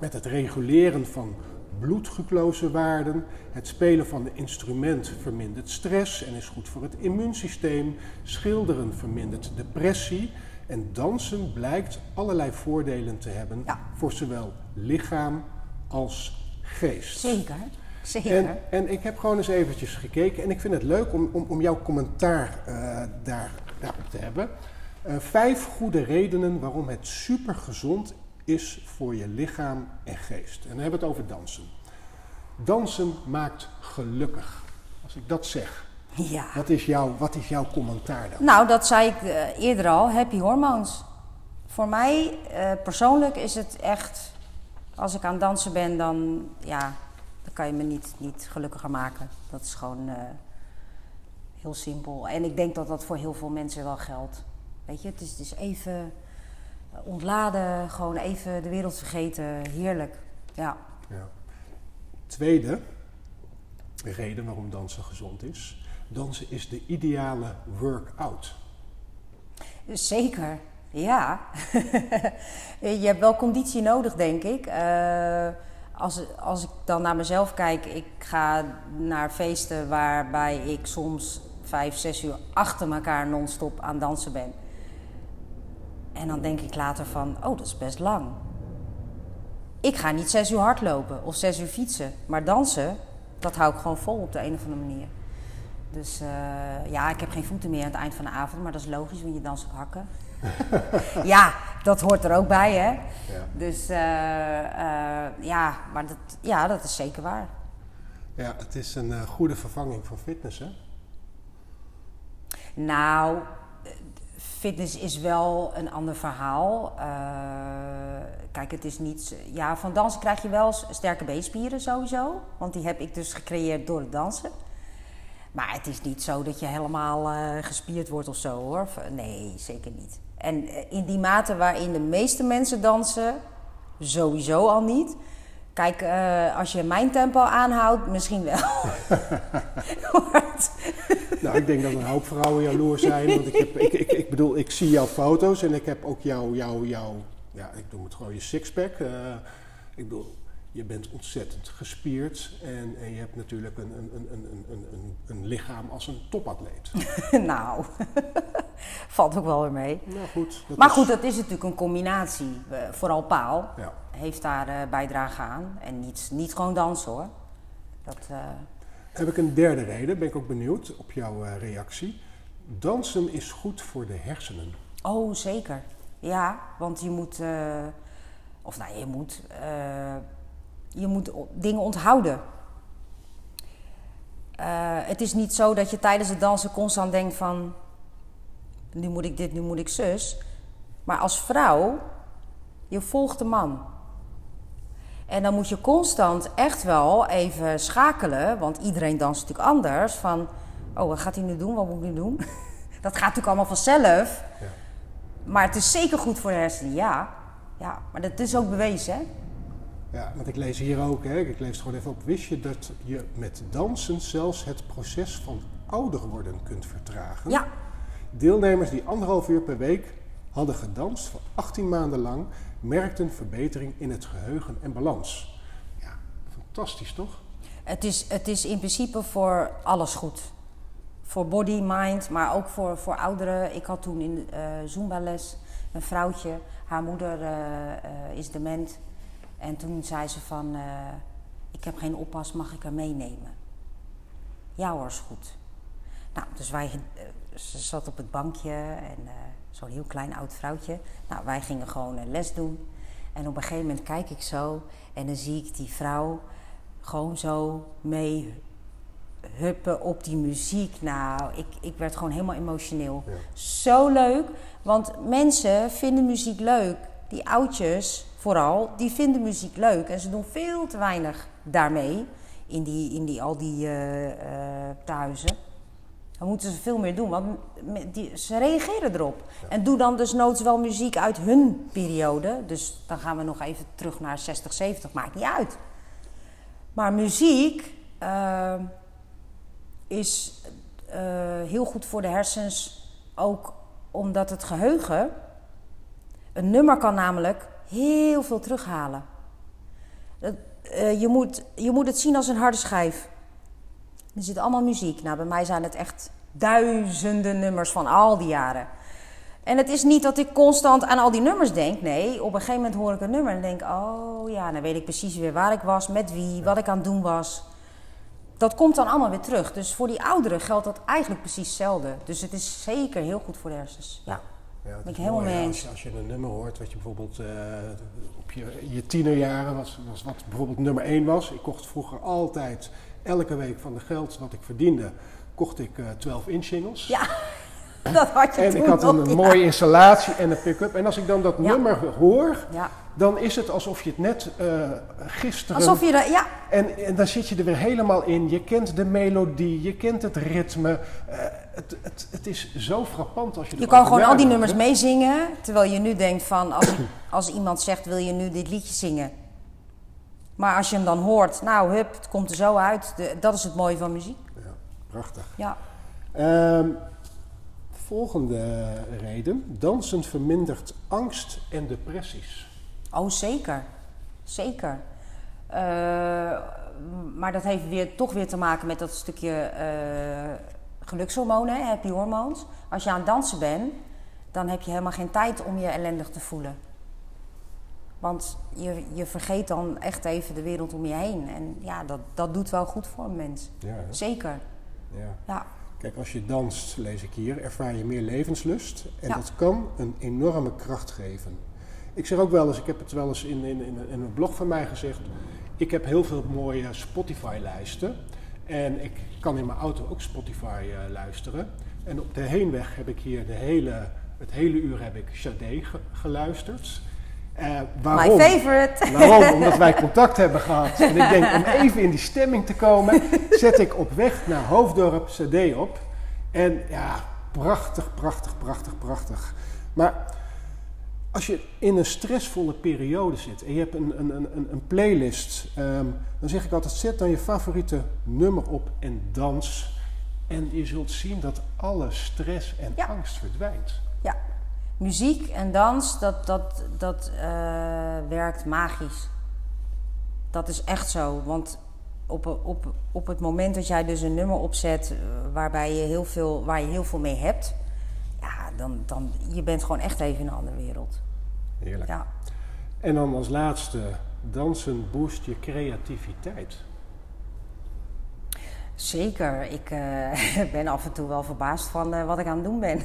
met het reguleren van bloedglucosewaarden. Het spelen van een instrument vermindert stress en is goed voor het immuunsysteem. Schilderen vermindert depressie. En dansen blijkt allerlei voordelen te hebben Ja. voor zowel lichaam als geest. Zeker, zeker. En, en ik heb gewoon eens eventjes gekeken en ik vind het leuk om, om, om jouw commentaar eh, daar, daarop te hebben. Eh, vijf goede redenen waarom het supergezond is voor je lichaam en geest. En dan hebben we het over dansen. Dansen maakt gelukkig. Als ik dat zeg, Ja. wat is, jouw, wat is jouw commentaar dan? Nou, dat zei ik eh, eerder al, happy hormones. Voor mij eh, persoonlijk is het echt, als ik aan het dansen ben, dan, ja, dan kan je me niet, niet gelukkiger maken. Dat is gewoon eh, heel simpel. En ik denk dat dat voor heel veel mensen wel geldt. Weet je, het is, het is even ontladen, gewoon even de wereld vergeten. Heerlijk. Ja. Ja. Tweede reden waarom dansen gezond is. Dansen is de ideale workout. Zeker, ja. *laughs* je hebt wel conditie nodig, denk ik. Eh, als, als ik dan naar mezelf kijk, ik ga naar feesten waarbij ik soms vijf, zes uur achter elkaar non-stop aan dansen ben. En dan denk ik later van, oh, dat is best lang. Ik ga niet zes uur hardlopen of zes uur fietsen, maar dansen, dat hou ik gewoon vol op de een of andere manier. Dus eh, ja, ik heb geen voeten meer aan het eind van de avond, maar dat is logisch, want je danst op hakken. *laughs* ja, dat hoort er ook bij, hè? Ja. Dus eh, eh, ja, maar dat, ja, dat is zeker waar. Ja, het is een goede vervanging van fitness, hè? Nou, fitness is wel een ander verhaal. Kijk, het is niet. Ja, van dansen krijg je wel sterke beenspieren sowieso. Want die heb ik dus gecreëerd door het dansen. Maar het is niet zo dat je helemaal eh, gespierd wordt of zo hoor. V- Nee, zeker niet. En eh, in die mate waarin de meeste mensen dansen, sowieso al niet. Kijk, eh, als je mijn tempo aanhoudt, misschien wel. *laughs* Nou, ik denk dat een hoop vrouwen jaloers zijn. Want ik, heb, ik, ik, ik bedoel, ik zie jouw foto's en ik heb ook jouw, jouw, jouw ja, ik noem het gewoon je sixpack. Eh ik bedoel, je bent ontzettend gespierd en, en je hebt natuurlijk een, een, een, een, een, een, een lichaam als een topatleet. *laughs* nou, *laughs* valt ook wel weer mee. Nou goed. Maar is- goed, dat is natuurlijk een combinatie. Eh, vooral Paal Ja. heeft daar eh, bijdrage aan. En niet, niet gewoon dansen hoor. Dat, eh, Heb ik een derde reden, ben ik ook benieuwd op jouw reactie. Dansen is goed voor de hersenen. oh, zeker. Ja, want je moet... of nou, je moet... je moet dingen onthouden. Eh, het is niet zo dat je tijdens het dansen constant denkt van... Nu moet ik dit, nu moet ik zus. Maar als vrouw, je volgt de man. En dan moet je constant echt wel even schakelen, want iedereen danst natuurlijk anders. Van, oh, wat gaat hij nu doen? Wat moet ik nu doen? *laughs* Dat gaat natuurlijk allemaal vanzelf. Ja. Maar het is zeker goed voor de hersenen, ja. Ja, maar dat is ook bewezen, hè? Ja, want ik lees hier ook, hè, ik lees het gewoon even op. Wist je dat je met dansen zelfs het proces van ouder worden kunt vertragen? Ja, Deelnemers die anderhalf uur per week hadden gedanst voor 18 maanden lang, merkten verbetering in het geheugen en balans. Ja, fantastisch toch? het is, het is in principe voor alles goed. Voor body, mind, maar ook voor, voor ouderen. Ik had toen in eh Zumba-les een vrouwtje. Haar moeder eh, eh, is dement. En toen zei ze van... eh, ik heb geen oppas, mag ik haar meenemen? Ja hoor, is goed. Nou, dus wij... eh, ze zat op het bankje en eh, zo'n heel klein oud vrouwtje. Nou, wij gingen gewoon les doen. En op een gegeven moment kijk ik zo en dan zie ik die vrouw gewoon zo mee huppen op die muziek. Nou, ik, ik werd gewoon helemaal emotioneel. Ja. Zo leuk, want mensen vinden muziek leuk. Die oudjes vooral, die vinden muziek leuk. En ze doen veel te weinig daarmee in, die, in die, al die eh, thuizen. Dan moeten ze veel meer doen, want die, ze reageren erop. En doe dan dus noods wel muziek uit hun periode. Dus dan gaan we nog even terug naar 60, 70, maakt niet uit. Maar muziek eh, is eh, heel goed voor de hersens, ook omdat het geheugen. Een nummer kan namelijk heel veel terughalen. Het, eh, je, moet, je moet het zien als een harde schijf. Er zit allemaal muziek. Nou, bij mij zijn het echt duizenden nummers van al die jaren. En het is niet dat ik constant aan al die nummers denk. Nee, op een gegeven moment hoor ik een nummer en denk: oh ja, dan weet ik precies weer waar ik was, met wie, wat ik aan het doen was. Dat komt dan allemaal weer terug. Dus voor die ouderen geldt dat eigenlijk precies hetzelfde. Dus het is zeker heel goed voor de hersens. Ja. Ja, Ben ik is helemaal mooi, mee ja, eens. Als je, als je een nummer hoort, wat je bijvoorbeeld eh, op je, je tienerjaren was, was, wat bijvoorbeeld nummer 1 was. Ik kocht vroeger altijd, elke week van de geld wat ik verdiende, kocht ik eh 12 inch singles. Ja, *laughs* dat had je En toen ik had een ja. mooie installatie en een pick-up. En als ik dan dat Ja. nummer hoor, Ja. dan is het alsof je het net eh, gisteren... Alsof je er, ja, En, en dan zit je er weer helemaal in. Je kent de melodie, je kent het ritme. Eh, het, het, het is zo frappant als je Je kan gewoon al die nummers meezingen. Terwijl je nu denkt van, als, *clears throat* als iemand zegt, wil je nu dit liedje zingen? Maar als je hem dan hoort, nou hup, het komt er zo uit. De- dat is het mooie van muziek. Ja, prachtig. Ja. Ehm, volgende reden. Dansen vermindert angst en depressies. Oh, zeker. Zeker. Eh, maar dat heeft weer, toch weer te maken met dat stukje eh, gelukshormonen, happy hormones. Als je aan het dansen bent, dan heb je helemaal geen tijd om je ellendig te voelen. Want je, je vergeet dan echt even de wereld om je heen. En ja, dat, dat doet wel goed voor een mens. Ja? Zeker. ja. Ja. Kijk, als je danst, lees ik hier, ervaar je meer levenslust. En Ja. dat kan een enorme kracht geven. Ik zeg ook wel eens, ik heb het wel eens in, in, in, een blog van mij gezegd. Ik heb heel veel mooie Spotify-lijsten. En ik kan in mijn auto ook Spotify eh, luisteren. En op de heenweg heb ik hier de hele, het hele uur heb ik Sade ge- geluisterd. Eh, waarom? My favorite. *laughs* Waarom? Omdat wij contact hebben gehad. En ik denk, om even in die stemming te komen, zet ik op weg naar Hoofddorp CD op. En ja, prachtig, prachtig, prachtig, prachtig. Maar als je in een stressvolle periode zit en je hebt een, een, een, een playlist, ehm, dan zeg ik altijd, zet dan je favoriete nummer op en dans. En je zult zien dat alle stress en Ja. angst verdwijnt. Ja, muziek en dans, dat, dat, dat eh, werkt magisch. Dat is echt zo. Want op, op, op het moment dat jij dus een nummer opzet eh, waarbij je heel veel, waar je heel veel mee hebt, ja, dan, dan je bent gewoon echt even in een andere wereld. Heerlijk. Ja. En dan als laatste, dansen boost je creativiteit. Zeker. Ik eh, *laughs* ben af en toe wel verbaasd van wat ik aan het doen ben.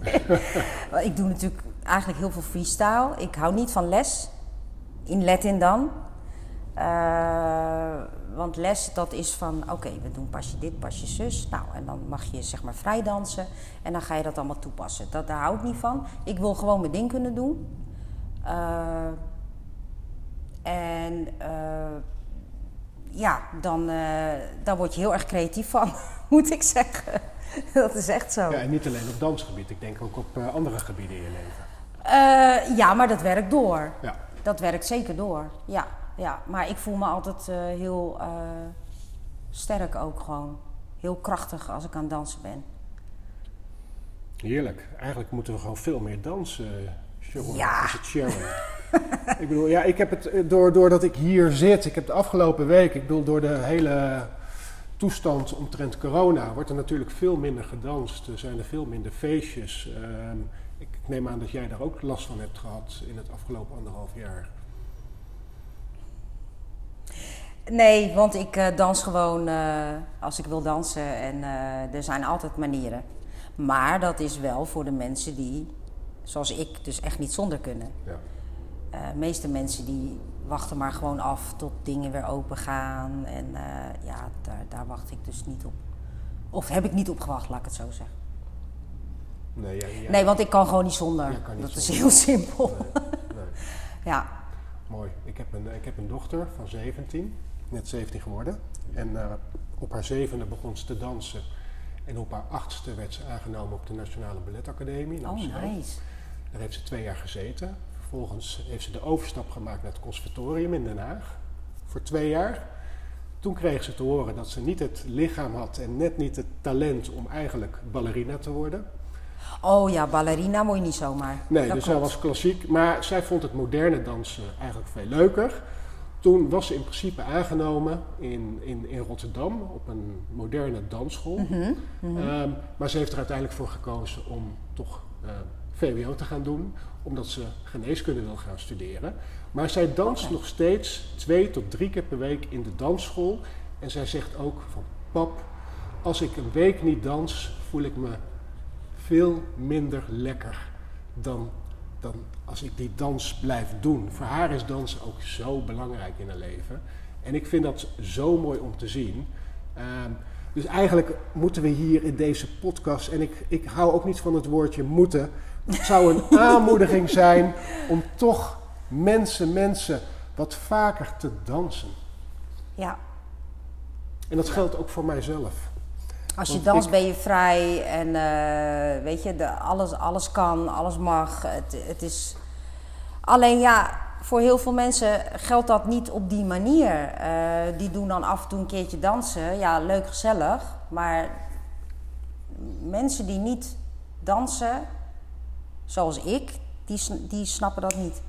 *laughs* ik doe natuurlijk eigenlijk heel veel freestyle. Ik hou niet van les. In Latin dan. Eh, want les, dat is van, oké, we doen pasje dit, pasje zus. Nou, en dan mag je zeg maar vrij dansen. En dan ga je dat allemaal toepassen. Dat, daar hou ik niet van. Ik wil gewoon mijn ding kunnen doen. Eh, en eh, ja, dan, dan word je heel erg creatief van, *laughs* moet ik zeggen. *laughs* Dat is echt zo. Ja, en niet alleen op dansgebied, ik denk ook op eh, andere gebieden in je leven. Eh, ja, maar dat werkt door. Ja, Dat werkt zeker door. Ja, ja. maar ik voel me altijd eh, heel sterk ook gewoon. Heel krachtig als ik aan het dansen ben. heerlijk. Eigenlijk moeten we gewoon veel meer dansen, Sharon. Ja. Is het Sharon? *laughs* ik bedoel, ja, ik heb het door, doordat ik hier zit, ik heb de afgelopen week, ik bedoel, door de hele toestand omtrent corona, wordt er natuurlijk veel minder gedanst. Er zijn er veel minder feestjes. Ehm, ik neem aan dat jij daar ook last van hebt gehad in het afgelopen anderhalf jaar. Nee, want ik eh, dans gewoon eh, als ik wil dansen en eh, er zijn altijd manieren. Maar dat is wel voor de mensen die, zoals ik, dus echt niet zonder kunnen. Ja. Eh, De meeste mensen die wachten maar gewoon af tot dingen weer open gaan. En eh, ja, daar, daar wacht ik dus niet op. Of heb ik niet op gewacht, laat ik het zo zeggen. Nee, jij- jij- Nee, want ik kan gewoon niet zonder. Niet dat is heel simpel. nee. *laughs* Ja, Mooi. Ik heb, een, ik heb een dochter van 17, net 17 geworden. En eh, op haar zevende begon ze te dansen. En op haar achtste werd ze aangenomen op de Nationale Balletacademie in oh nice. Daar heeft ze twee jaar gezeten. Vervolgens heeft ze de overstap gemaakt naar het conservatorium in Den Haag. Voor twee jaar. Toen kreeg ze te horen dat ze niet het lichaam had en net niet het talent om eigenlijk ballerina te worden. Oh ja, ballerina moet je niet zomaar. Nee, Dat dus zij klopt. was klassiek. Maar zij vond het moderne dansen eigenlijk veel leuker. toen was ze in principe aangenomen in, in, in Rotterdam op een moderne dansschool. Mhm, mhm. Ehm, maar ze heeft er uiteindelijk voor gekozen om toch eh, VWO te gaan doen, omdat ze geneeskunde wil gaan studeren. Maar zij danst nog steeds twee tot drie keer per week in de dansschool. En zij zegt ook van pap, als ik een week niet dans, voel ik me veel minder lekker dan, dan als ik die dans blijf doen. Voor haar is dansen ook zo belangrijk in haar leven. En ik vind dat zo mooi om te zien. Ehm, dus eigenlijk moeten we hier in deze podcast, en ik, ik hou ook niet van het woordje moeten, zou een aanmoediging zijn om toch mensen, mensen wat vaker te dansen. Ja, En dat geldt ook voor mijzelf. als je danst ik- ben je vrij en eh, weet je, de, alles, alles kan, alles mag. Het, het is... Alleen ja, voor heel veel mensen geldt dat niet op die manier. Eh, die doen dan af en toe een keertje dansen. Ja, leuk, gezellig. Maar mensen die niet dansen, zoals ik, die, die snappen dat niet.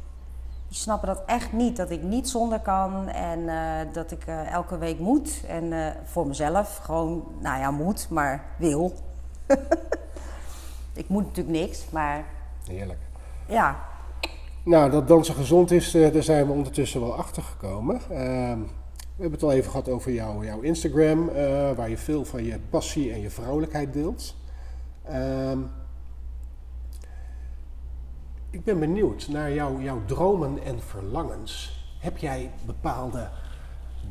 Die snappen dat echt niet. Dat ik niet zonder kan en eh, dat ik eh, elke week moet. En eh, voor mezelf gewoon, nou ja, moet, maar wil. *laughs* ik moet natuurlijk niks, maar Heerlijk. ja. Nou, dat dansen gezond is, daar zijn we ondertussen wel achter gekomen. Ehm, we hebben het al even gehad over jou, jouw Instagram, waar je veel van je passie en je vrouwelijkheid deelt. Ehm, ik ben benieuwd naar jou, jouw dromen en verlangens. Heb jij bepaalde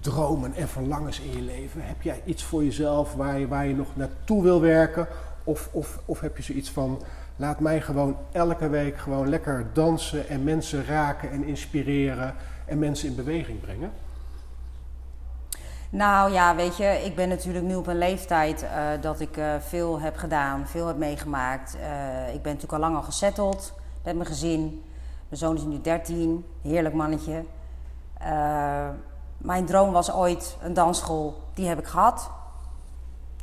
dromen en verlangens in je leven? Heb jij iets voor jezelf waar je, waar je nog naartoe wil werken? Of, of, of heb je zoiets van, laat mij gewoon elke week gewoon lekker dansen en mensen raken en inspireren en mensen in beweging brengen? Nou ja, weet je, ik ben natuurlijk nu op een leeftijd eh, dat ik eh, veel heb gedaan, veel heb meegemaakt. Eh, ik ben natuurlijk al lang al gesetteld met mijn gezin. Mijn zoon is nu 13, heerlijk mannetje. Eh, mijn droom was ooit een dansschool, die heb ik gehad.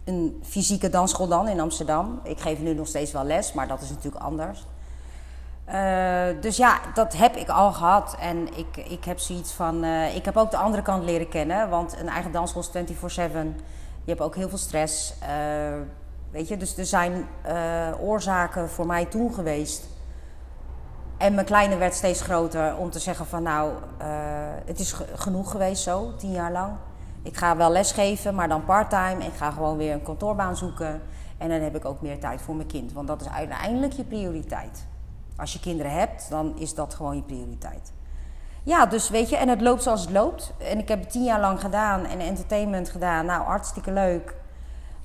Een fysieke dansschool dan in Amsterdam. Ik geef nu nog steeds wel les, maar dat is natuurlijk anders. Eh, dus ja, dat heb ik al gehad. En ik, ik heb zoiets van. eh, ik heb ook de andere kant leren kennen. Want een eigen dansschool is 24-7. Je hebt ook heel veel stress. weet je, dus er zijn oorzaken voor mij toen geweest. En mijn kleine werd steeds groter om te zeggen van nou, eh, het is ge- genoeg geweest zo, tien jaar lang. Ik ga wel lesgeven, maar dan parttime. Ik ga gewoon weer een kantoorbaan zoeken. En dan heb ik ook meer tijd voor mijn kind. Want dat is uiteindelijk je prioriteit. Als je kinderen hebt, dan is dat gewoon je prioriteit. Ja, dus weet je, en het loopt zoals het loopt. En ik heb het tien jaar lang gedaan en entertainment gedaan. Nou, hartstikke leuk.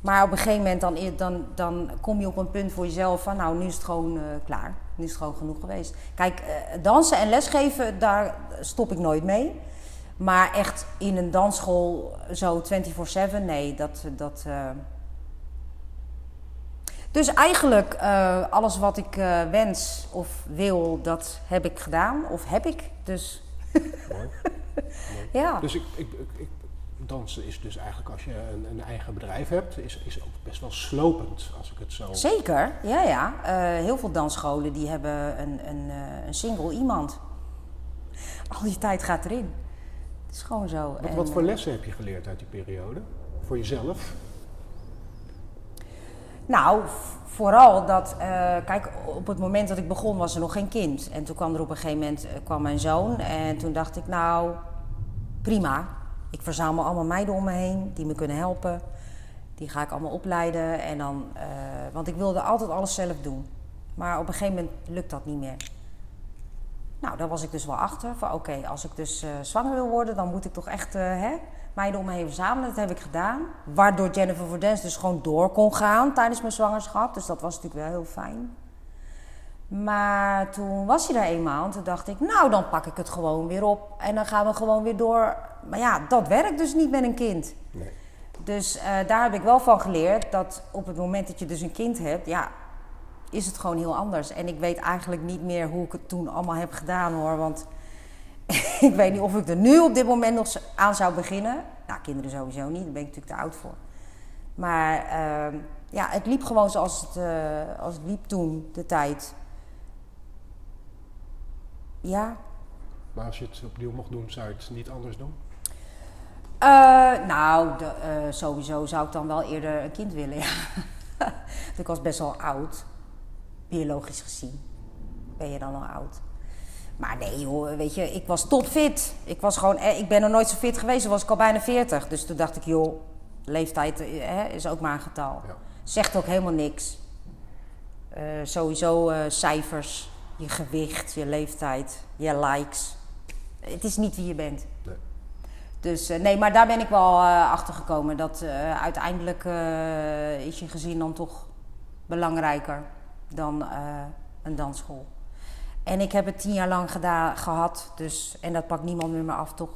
Maar op een gegeven moment dan, dan, dan kom je op een punt voor jezelf van... nou, nu is het gewoon eh, klaar. Nu is het gewoon genoeg geweest. Kijk, eh, dansen en lesgeven, daar stop ik nooit mee. Maar echt in een dansschool zo 24-7, nee, dat... dat eh. Dus eigenlijk alles wat ik wens of wil, dat heb ik gedaan. Of heb ik, dus... Mooi. *laughs* ja. Dus ik, ik, ik, ik- dansen is dus eigenlijk als je een, een eigen bedrijf hebt, is, is ook best wel slopend als ik het zo... Zeker, ja, ja. Eh, heel veel dansscholen die hebben een, een, eh, een single iemand. Al die tijd gaat erin. Het is gewoon zo. Wat, En, wat voor eh, lessen heb je geleerd uit die periode? Voor jezelf? Nou, vooral dat, kijk, op het moment dat ik begon was er nog geen kind. En toen kwam er op een gegeven moment kwam mijn zoon. En toen dacht ik, nou, prima. Ik verzamel allemaal meiden om me heen die me kunnen helpen. Die ga ik allemaal opleiden. En dan, eh, want ik wilde altijd alles zelf doen. Maar op een gegeven moment lukt dat niet meer. Nou, daar was ik dus wel achter. Van oké, als ik dus eh, zwanger wil worden, dan moet ik toch echt eh, hè, meiden om me heen verzamelen. Dat heb ik gedaan. Waardoor Jennifer Dance dus gewoon door kon gaan tijdens mijn zwangerschap. Dus dat was natuurlijk wel heel fijn. Maar toen was hij er eenmaal en toen dacht ik, nou dan pak ik het gewoon weer op. En dan gaan we gewoon weer door. Maar ja, dat werkt dus niet met een kind. Nee. Dus eh, daar heb ik wel van geleerd dat op het moment dat je dus een kind hebt, ja, is het gewoon heel anders. En ik weet eigenlijk niet meer hoe ik het toen allemaal heb gedaan hoor. Want *laughs* ik weet niet of ik er nu op dit moment nog aan zou beginnen. Nou, kinderen sowieso niet, daar ben ik natuurlijk te oud voor. Maar ehm, ja, het liep gewoon zoals het, eh, als het liep toen, de tijd. Ja, Maar als je het opnieuw mocht doen, zou je het niet anders doen? Uh, nou, de, uh, sowieso zou ik dan wel eerder een kind willen, ja. *laughs* ik was best wel oud, biologisch gezien. Ben je dan al oud? Maar nee joh, weet je, ik was topfit. Ik, was gewoon, eh, ik ben nog nooit zo fit geweest, toen was ik al bijna 40. Dus toen dacht ik, joh, leeftijd hè, is ook maar een getal. Ja. Zegt ook helemaal niks. Uh, sowieso cijfers, je gewicht, je leeftijd, je likes. Het is niet wie je bent. Nee. Dus uh, nee, maar daar ben ik wel achter gekomen. Dat uiteindelijk is je gezin dan toch belangrijker dan een dansschool. En ik heb het tien jaar lang gedaan, gehad, dus, en dat pakt niemand meer me af, toch?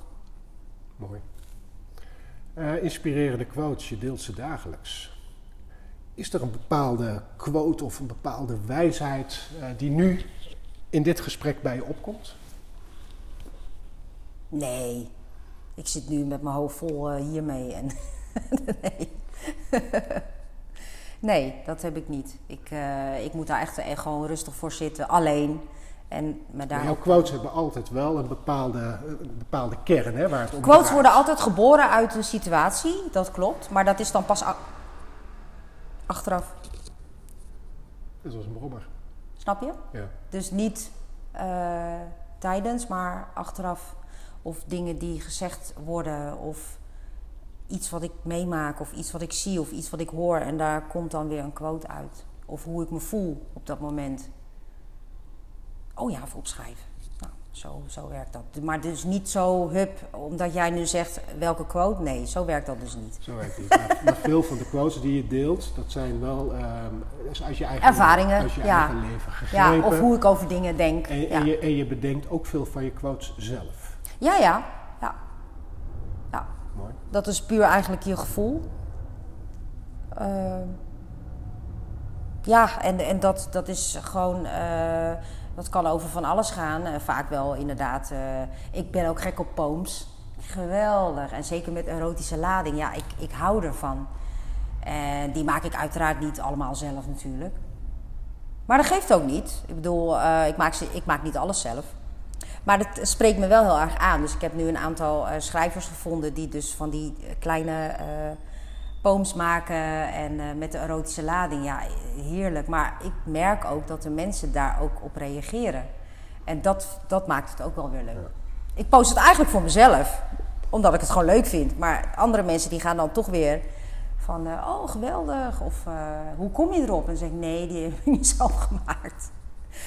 Mooi. Uh, inspirerende quotes, je deelt ze dagelijks. Is er een bepaalde quote of een bepaalde wijsheid uh, die nu in dit gesprek bij je opkomt? Nee, ik zit nu met mijn hoofd vol uh, hiermee. En *laughs* nee. nee, dat heb ik niet. Ik, ik moet daar echt, echt gewoon rustig voor zitten, alleen. En maar daar... jouw quotes hebben altijd wel een bepaalde, een bepaalde kern hè, waar het om Quotes worden altijd geboren uit een situatie, dat klopt. Maar dat is dan pas achteraf. Dat was een brommer. Snap je? Ja. Dus niet uh, tijdens, maar achteraf. Of dingen die gezegd worden, of iets wat ik meemaak, of iets wat ik zie, of iets wat ik hoor. En daar komt dan weer een quote uit. Of hoe ik me voel op dat moment. Oh ja, even opschrijven. Zo, zo werkt dat. Maar dus niet zo, hup, omdat jij nu zegt welke quote. Nee, zo werkt dat dus niet. Zo werkt het niet. maar, veel van de quotes die je deelt, dat zijn wel um, uit je eigen, Ervaringen, uit je ja. eigen leven gegrepen. Ja, of hoe ik over dingen denk. En, en, je, en je bedenkt ook veel van je quotes zelf. Ja, ja. ja. ja. Mooi. Dat is puur eigenlijk je gevoel. Uh, ja, en, en dat, dat is gewoon... Uh, dat kan over van alles gaan. Uh, vaak wel inderdaad. Uh, ik ben ook gek op poems. Geweldig. En zeker met erotische lading. Ja, ik, ik hou ervan. En die maak ik uiteraard niet allemaal zelf natuurlijk. Maar dat geeft ook niet. Ik bedoel, ik, maak, ik maak niet alles zelf. Maar het spreekt me wel heel erg aan. Dus ik heb nu een aantal schrijvers gevonden die dus van die kleine poems maken en uh, met de erotische lading. Ja, heerlijk. Maar ik merk ook dat de mensen daar ook op reageren. En dat, dat maakt het ook wel weer leuk. Ik post het eigenlijk voor mezelf, omdat ik het gewoon leuk vind. Maar andere mensen die gaan dan toch weer van, uh, oh geweldig. Of uh, hoe kom je erop? En dan zeg ik, nee, die heb ik niet *laughs* zelf gemaakt.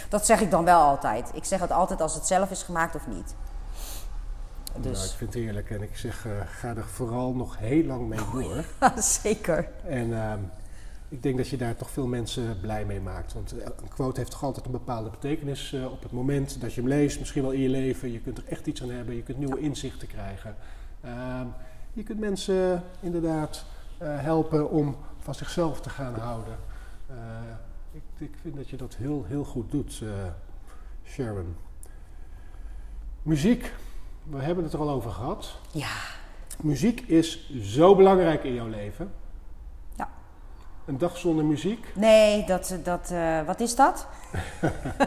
Dat zeg ik dan wel altijd. Ik zeg het altijd als het zelf is gemaakt of niet. Dus. Nou, ik vind het heerlijk en ik zeg, uh, ga er vooral nog heel lang mee door. *laughs* Zeker. En uh, ik denk dat je daar toch veel mensen blij mee maakt. Want eh, een quote heeft toch altijd een bepaalde betekenis uh, op het moment dat je hem leest, misschien wel in je leven. Je kunt er echt iets aan hebben, je kunt nieuwe inzichten krijgen. Ehm, je kunt mensen inderdaad helpen om van zichzelf te gaan houden. Ik, ik, vind dat je dat heel, heel goed doet, Sharon. Muziek we hebben het er al over gehad. Ja. Muziek is zo belangrijk in jouw leven. Ja. Een dag zonder muziek? Nee, dat, dat, uh, wat is dat?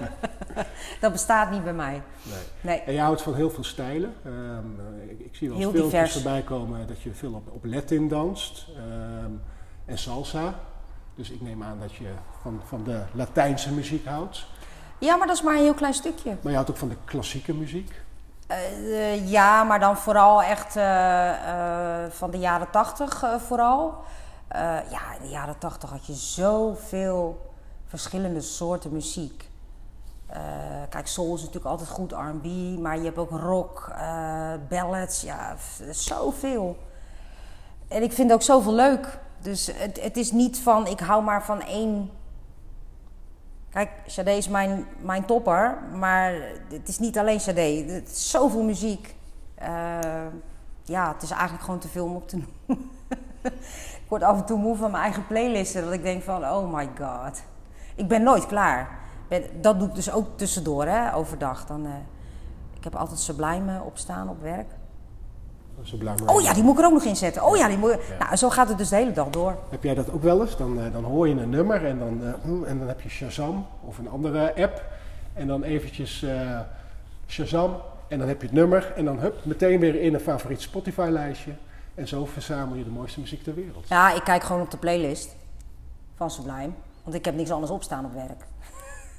*laughs* dat bestaat niet bij mij. Nee. nee. En je houdt van heel veel stijlen. Um, ik, ik, zie wel heel filmpjes divers. voorbij komen dat je veel op, op Latin danst um, en salsa. Dus ik neem aan dat je van, van de Latijnse muziek houdt. Ja, maar dat is maar een heel klein stukje. Maar je houdt ook van de klassieke muziek? Uh, ja, maar dan vooral echt uh, van de jaren tachtig vooral. ja, in de jaren tachtig had je zoveel verschillende soorten muziek. kijk, soul is natuurlijk altijd goed, R&B, maar je hebt ook rock, ballads, ja, zoveel. En ik vind ook zoveel leuk. Dus het, het is niet van, ik hou maar van één Kijk, Sade is mijn, mijn topper, maar het is niet alleen Sade. Het is zoveel muziek. Uh, ja, het is eigenlijk gewoon te veel om op te *laughs* noemen. ik word af en toe moe van mijn eigen playlisten. Dat ik denk van, oh my god. Ik ben nooit klaar. Dat doe ik dus ook tussendoor, hè, overdag. Dan, uh, ik heb altijd Sublime opstaan op werk. Oh ja, die moet ik er ook nog in zetten. Oh ja, die moet... Nou, zo gaat het dus de hele dag door. Heb jij dat ook wel eens? Dan, uh, dan hoor je een nummer en dan, uh, en dan heb je Shazam of een andere app. En dan eventjes uh, Shazam En dan heb je het nummer en dan hup, meteen weer in een favoriet Spotify-lijstje. En zo verzamel je de mooiste muziek ter wereld. Ja, ik kijk gewoon op de playlist van Sublime. Want ik heb niks anders opstaan op werk.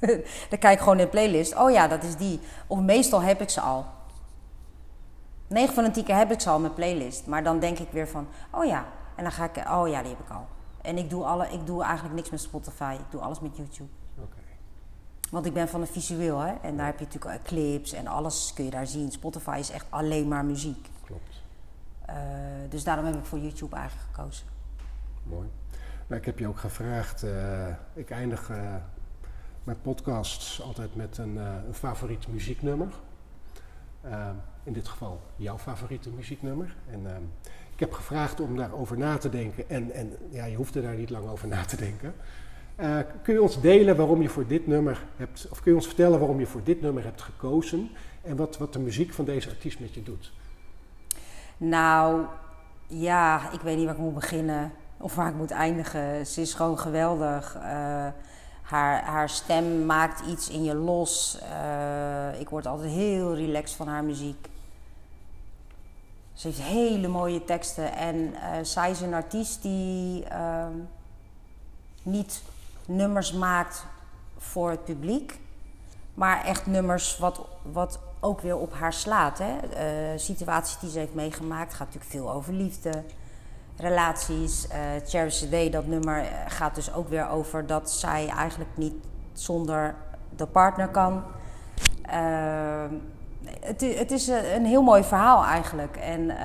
*laughs* dan kijk ik gewoon in de playlist. Oh ja, dat is die. Of meestal heb ik ze al. 9 van de 10 keer heb ik ze al mijn playlist. Maar dan denk ik weer van, oh ja. En dan ga ik, oh ja, die heb ik al. En ik doe, alle, ik doe eigenlijk niks met Spotify. Ik doe alles met YouTube. Oké. Want ik ben van een visueel, hè. En daar heb je natuurlijk eh, clips en alles kun je daar zien. Spotify is echt alleen maar muziek. Klopt. Uh, dus daarom heb ik voor YouTube eigenlijk gekozen. Mooi. Nou, ik heb je ook gevraagd. Uh, ik eindig uh, mijn podcasts altijd met een, een favoriet muzieknummer. In dit geval jouw favoriete muzieknummer. En ik heb gevraagd om daarover na te denken. En, en ja, je hoeft er daar niet lang over na te denken. Uh, kun je ons delen waarom je voor dit nummer hebt, of kun je ons vertellen waarom je voor dit nummer hebt gekozen en wat, wat de muziek van deze artiest met je doet? Nou, ja, ik weet niet waar ik moet beginnen of waar ik moet eindigen. Ze is gewoon geweldig. Uh, haar, haar stem maakt iets in je los. Uh, ik word altijd heel relaxed van haar muziek. Ze heeft hele mooie teksten en uh, zij is een artiest die uh, niet nummers maakt voor het publiek, maar echt nummers wat, wat ook weer op haar slaat. Hè. Uh, situaties die ze heeft meegemaakt gaat natuurlijk veel over liefde, relaties. Uh, Cherish the Day, dat nummer gaat dus ook weer over dat zij eigenlijk niet zonder de partner kan. Uh, het, het, is een heel mooi verhaal eigenlijk. En uh,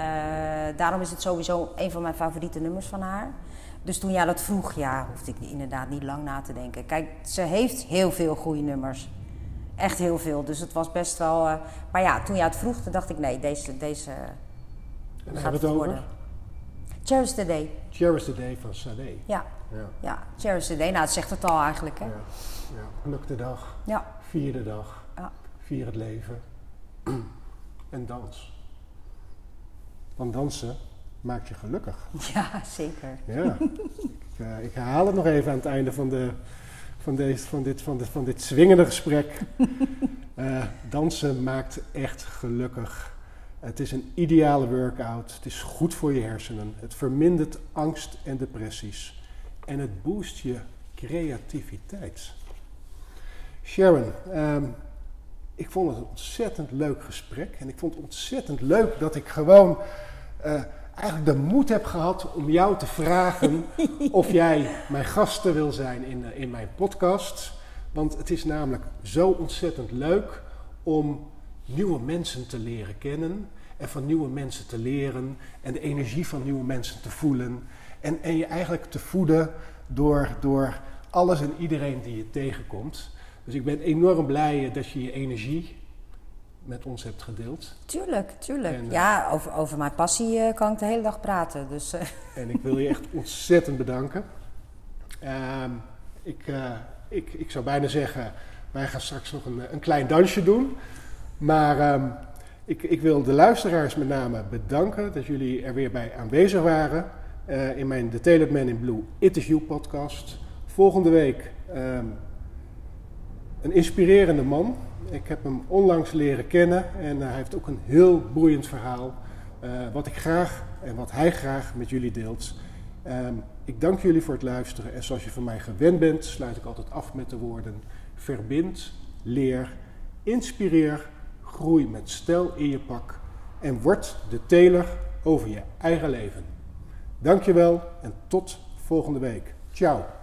daarom is het sowieso een van mijn favoriete nummers van haar. Dus toen jij dat vroeg, ja, hoefde ik inderdaad niet lang na te denken. Kijk, ze heeft heel veel goede nummers. Echt heel veel. Dus het was best wel. Uh, maar ja, toen jij het vroeg, toen dacht ik: nee, deze. deze en gaat het, het over? Cherish the Day. Cherish the Day van Sade. Ja. ja. Ja, Cherish the Day. Nou, het zegt het al eigenlijk, hè? Ja. ja. De dag. Ja. Vier de dag. Ja. Vier het leven. *clears throat* en dans. Want dansen maakt je gelukkig. *laughs* Ja, zeker. Ja. ik, uh, ik, herhaal het nog even aan het einde van, de, van, deze, van, dit, van, dit, van dit zwingende gesprek. Uh, *laughs* dansen maakt echt gelukkig. Het is een ideale workout. Het is goed voor je hersenen. Het vermindert angst en depressies. En het boost je creativiteit. Sharon, um, ik vond het een ontzettend leuk gesprek. En ik vond het ontzettend leuk dat ik gewoon uh, eigenlijk de moed heb gehad om jou te vragen *laughs* of jij mijn gasten wil zijn in, uh, in mijn podcast. Want het is namelijk zo ontzettend leuk om nieuwe mensen te leren kennen. En van nieuwe mensen te leren. En de energie van nieuwe mensen te voelen. En, en je eigenlijk te voeden door, door alles en iedereen die je tegenkomt. Dus ik ben enorm blij dat je je energie met ons hebt gedeeld. Tuurlijk, tuurlijk. En, ja, over, over mijn passie uh, kan ik de hele dag praten. Dus, uh. *laughs* En ik wil je echt ontzettend bedanken. Uh, ik, ik, ik zou bijna zeggen, wij gaan straks nog een, een klein dansje doen. Maar ehm, ik, ik wil de luisteraars met name bedanken dat jullie er weer bij aanwezig waren. Uh, in mijn The Tailored Man in Blue It Is You podcast. Volgende week um, een inspirerende man. Ik heb hem onlangs leren kennen en uh, hij heeft ook een heel boeiend verhaal. Uh, wat ik graag en wat hij graag met jullie deelt. Um, ik dank jullie voor het luisteren en zoals je van mij gewend bent, sluit ik altijd af met de woorden: verbind, leer, inspireer, groei met stijl in je pak en word de teler over je eigen leven. Dankjewel en tot volgende week. Ciao.